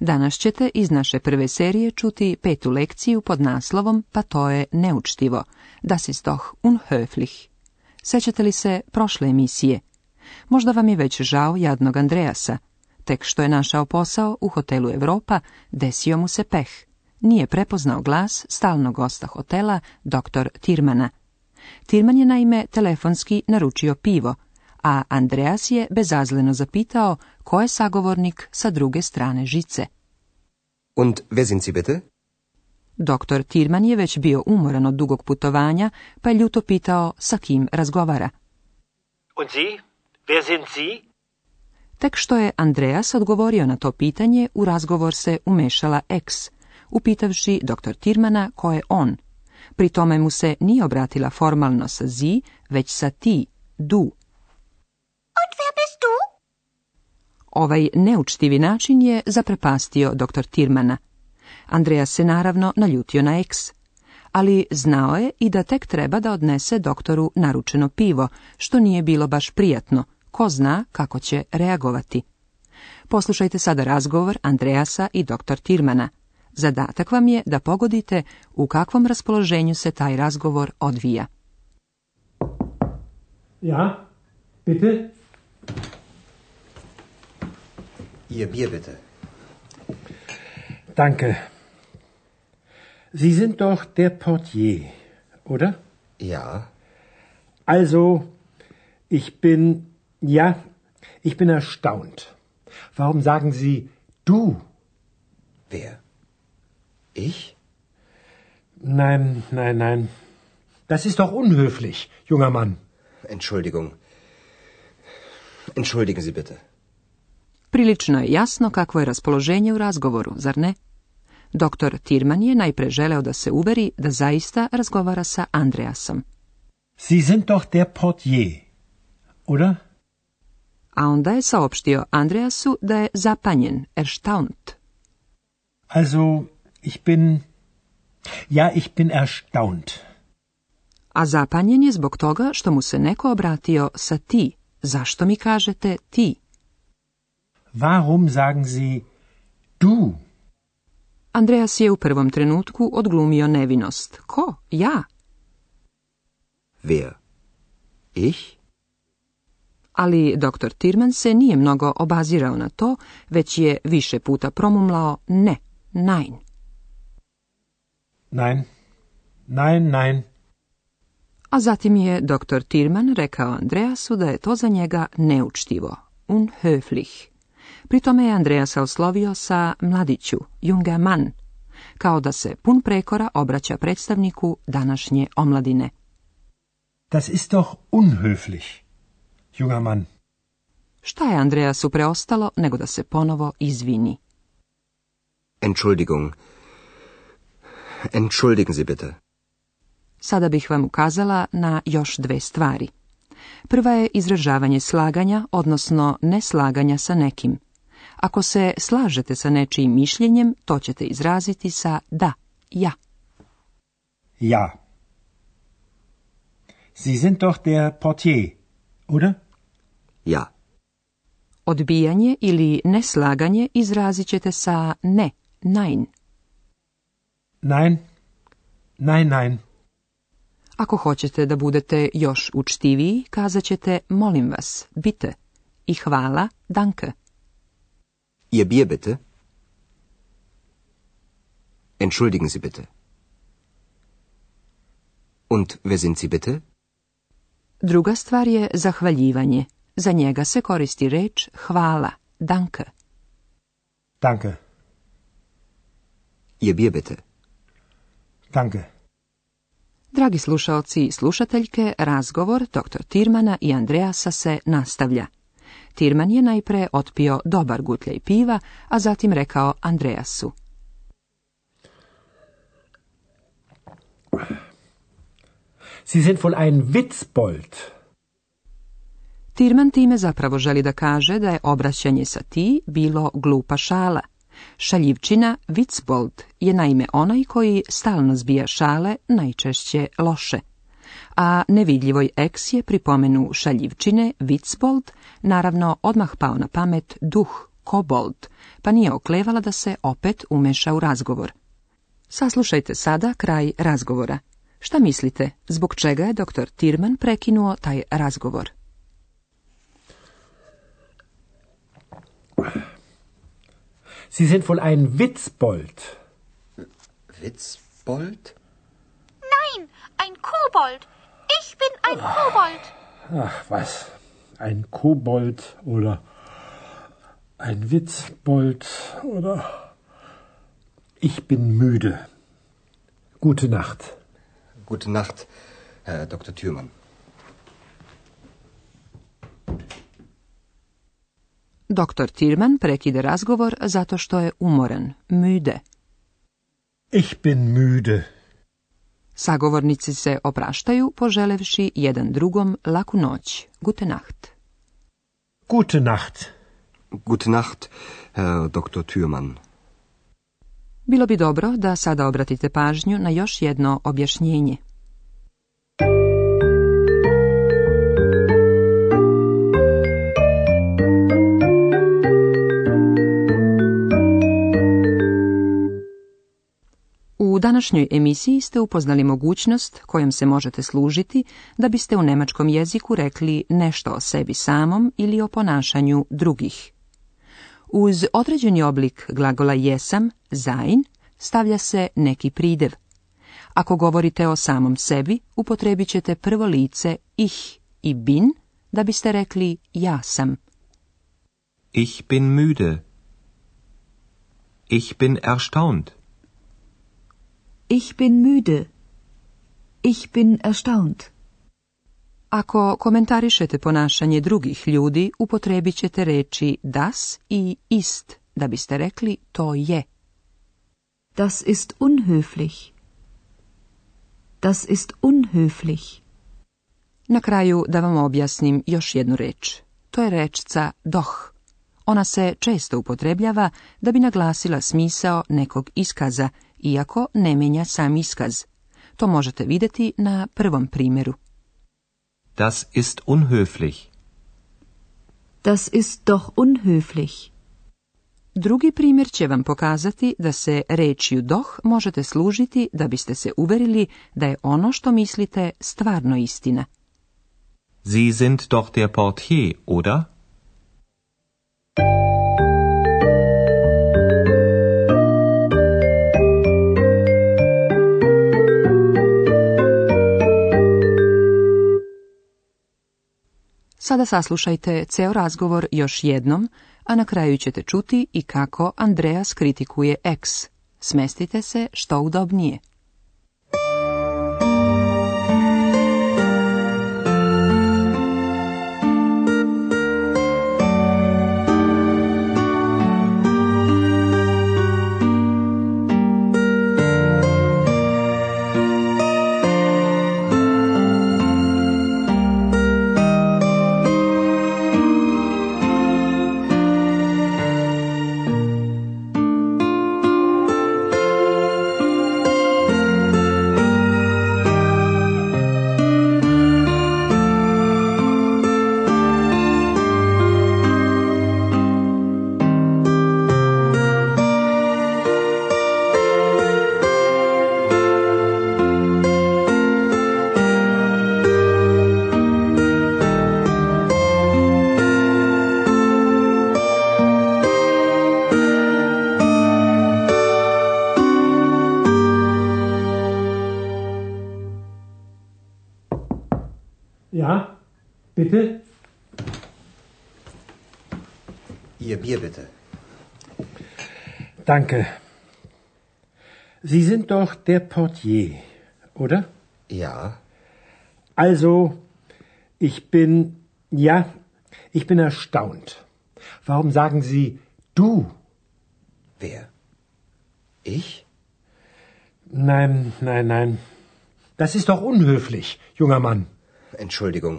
Danas ćete iz naše prve serije čuti petu lekciju pod naslovom Pa to je neučtivo. Das ist doch unhöflich. Sećate li se prošle emisije? Možda vam je već žao jadnog Andreasa. Tek što je našao posao u hotelu Europa, desio mu se peh. Nije prepoznao glas stalnog gosta hotela, dr. Tirmana. Tirman je naime telefonski naručio pivo – a Andreas je bezazleno zapitao ko je sagovornik sa druge strane žice. Und wer sind Doktor Tirman je već bio umoran od dugog putovanja, pa je ljuto pitao sa kim razgovara. Und Sie? Tek što je Andreas odgovorio na to pitanje, u razgovor se umešala X, upitavši doktor Tirmana ko je on. Pri tome mu se nije obratila formalno sa zi, već sa ti, du, Ovaj neučtivi način je zaprepastio dr. Tirmana. Andreja se naravno naljutio na eks, ali znao je i da tek treba da odnese doktoru naručeno pivo, što nije bilo baš prijatno, ko zna kako će reagovati. Poslušajte sada razgovor Andreasa i dr. Tirmana. Zadatak vam je da pogodite u kakvom raspoloženju se taj razgovor odvija. Ja, bitte? Ihr Bier bitte. Danke. Sie sind doch der Portier, oder? Ja. Also, ich bin, ja, ich bin erstaunt. Warum sagen Sie du? Wer? Ich? Nein, nein, nein. Das ist doch unhöflich, junger Mann. Entschuldigung. Entschuldigen Sie bitte. Prilično je jasno kakvo je raspoloženje u razgovoru, zar ne? Doktor Tirman je najpre želeo da se uveri da zaista razgovara sa Andreasom. Sie sind doch der portier, oder? A onda je saopštio Andreasu da je zapanjen, erstaunt. Also, ich bin... Ja, ich bin erstaunt. A zapanjen je zbog toga što mu se neko obratio sa ti. Zašto mi kažete ti? Warum sagen Sie du? Andreas je u prvom trenutku odglumio nevinost. Ko? Ja? Wer? Ich? Ali doktor Tirman se nije mnogo obazirao na to, već je više puta promumlao ne, nein. Nein, nein, nein. A zatim je doktor Tirman rekao Andreasu da je to za njega neučtivo, unhöflich. Pri tome je Andreja se oslovio sa mladiću, junge Mann, kao da se pun prekora obraća predstavniku današnje omladine. Das ist doch unhöflich, junger Mann. Šta je Andreasu preostalo nego da se ponovo izvini? Entschuldigung. Entschuldigen Sie bitte. Sada bih vam ukazala na još dve stvari. Prva je izražavanje slaganja, odnosno neslaganja sa nekim. Ako se slažete sa nečijim mišljenjem, to ćete izraziti sa da, ja. Ja. Sie sind doch der Portier, oder? Ja. Odbijanje ili neslaganje izrazit ćete sa ne, nein. Nein, nein, nein. Ako hoćete da budete još učtiviji, kazat ćete molim vas, bite i hvala, danke. Ihr Bier bitte. Entschuldigen Sie bitte. Und wer sind Sie bitte? Druga stvar je zahvaljivanje. Za njega se koristi reč hvala, danke. Danke. Ihr Bier bitte. Danke. Dragi slušaoci i slušateljke, razgovor dr. Tirmana i Andreasa se nastavlja. Tirman je najpre otpio dobar gutljaj piva, a zatim rekao Andreasu. Sie sind wohl ein Witzbold. Tirman time zapravo želi da kaže da je obraćanje sa ti bilo glupa šala. Šaljivčina Witzbold je naime onaj koji stalno zbija šale, najčešće loše a nevidljivoj eks je pripomenu šaljivčine Witzbold, naravno odmah pao na pamet duh Kobold, pa nije oklevala da se opet umeša u razgovor. Saslušajte sada kraj razgovora. Šta mislite, zbog čega je dr. Tirman prekinuo taj razgovor? Sie sind wohl ein Witzbold. Witzbold? Nein, ein Kobold. Ich bin ein ach, Kobold. Ach, was? Ein Kobold oder ein Witzbold oder. Ich bin müde. Gute Nacht. Gute Nacht, Herr Dr. Thürmann. Dr. Thürmann prekida razgovor zato što je umoren, müde. Ich bin müde. Sagovornici se opraštaju, poželevši jedan drugom laku noć. Gute Nacht. Gute Nacht. Gute Nacht, Herr eh, Dr. Thürmann. Bilo bi dobro da sada obratite pažnju na još jedno objašnjenje. U današnjoj emisiji ste upoznali mogućnost kojom se možete služiti da biste u nemačkom jeziku rekli nešto o sebi samom ili o ponašanju drugih. Uz određeni oblik glagola jesam, sein, stavlja se neki pridev. Ako govorite o samom sebi, upotrebit ćete prvo lice ich i bin da biste rekli ja sam. Ich bin müde. Ich bin erstaunt. Ich bin müde. Ich bin erstaunt. Ako komentarišete ponašanje drugih ljudi, upotrebit ćete reći das i ist, da biste rekli to je. Das ist unhöflich. Das ist unhöflich. Na kraju da vam objasnim još jednu reč. To je rečca doh. Ona se često upotrebljava da bi naglasila smisao nekog iskaza – iako ne mijenja sam iskaz. To možete vidjeti na prvom primjeru. Das ist unhöflich. Das ist doch unhöflich. Drugi primjer će vam pokazati da se rečju doh možete služiti da biste se uverili da je ono što mislite stvarno istina. Sie sind doch der Portier, oder? Sada saslušajte ceo razgovor još jednom, a na kraju ćete čuti i kako Andreas kritikuje X. Smestite se što udobnije. Bitte? Ihr Bier bitte. Danke. Sie sind doch der Portier, oder? Ja. Also, ich bin, ja, ich bin erstaunt. Warum sagen Sie du? Wer? Ich? Nein, nein, nein. Das ist doch unhöflich, junger Mann. Entschuldigung.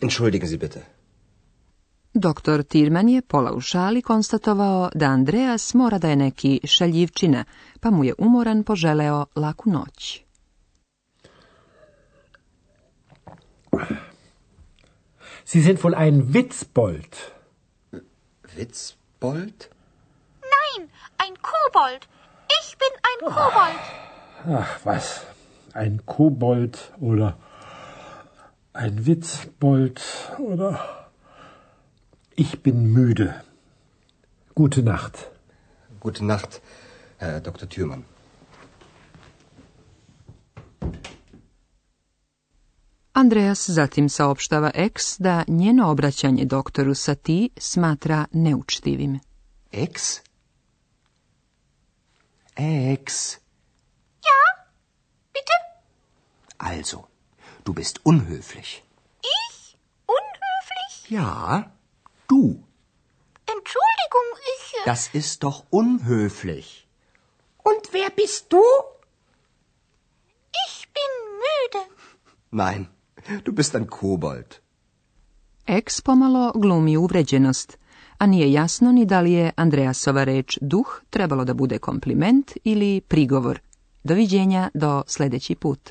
Entschuldigen Sie bitte. Doktor Tirman je pola u šali konstatovao da Andreas mora da je neki šaljivčina, pa mu je umoran poželeo laku noć. Sie sind wohl ein Witzbold. Witzbold? Nein, ein Kobold. Ich bin ein Kobold. Ach, was? Ein Kobold oder ein Witzbold oder ich bin müde. Gute Nacht. Gute Nacht, Herr Dr. Thürmann. Andreas zatim saopštava ex da njeno obraćanje doktoru sa ti smatra neučtivim. X? E X? Ja, bitte? Also, Du bist unhöflich. Ich? Unhöflich? Ja, du. Entschuldigung, ich. Äh, das ist doch unhöflich. Und wer bist du? Ich bin müde. Nein, du bist ein Kobold. Ex pomalo glumi uvređenost, a nije jasno ni da li je Andreasova reč duh trebalo da bude kompliment ili prigovor. Doviđenja do sljedeći put.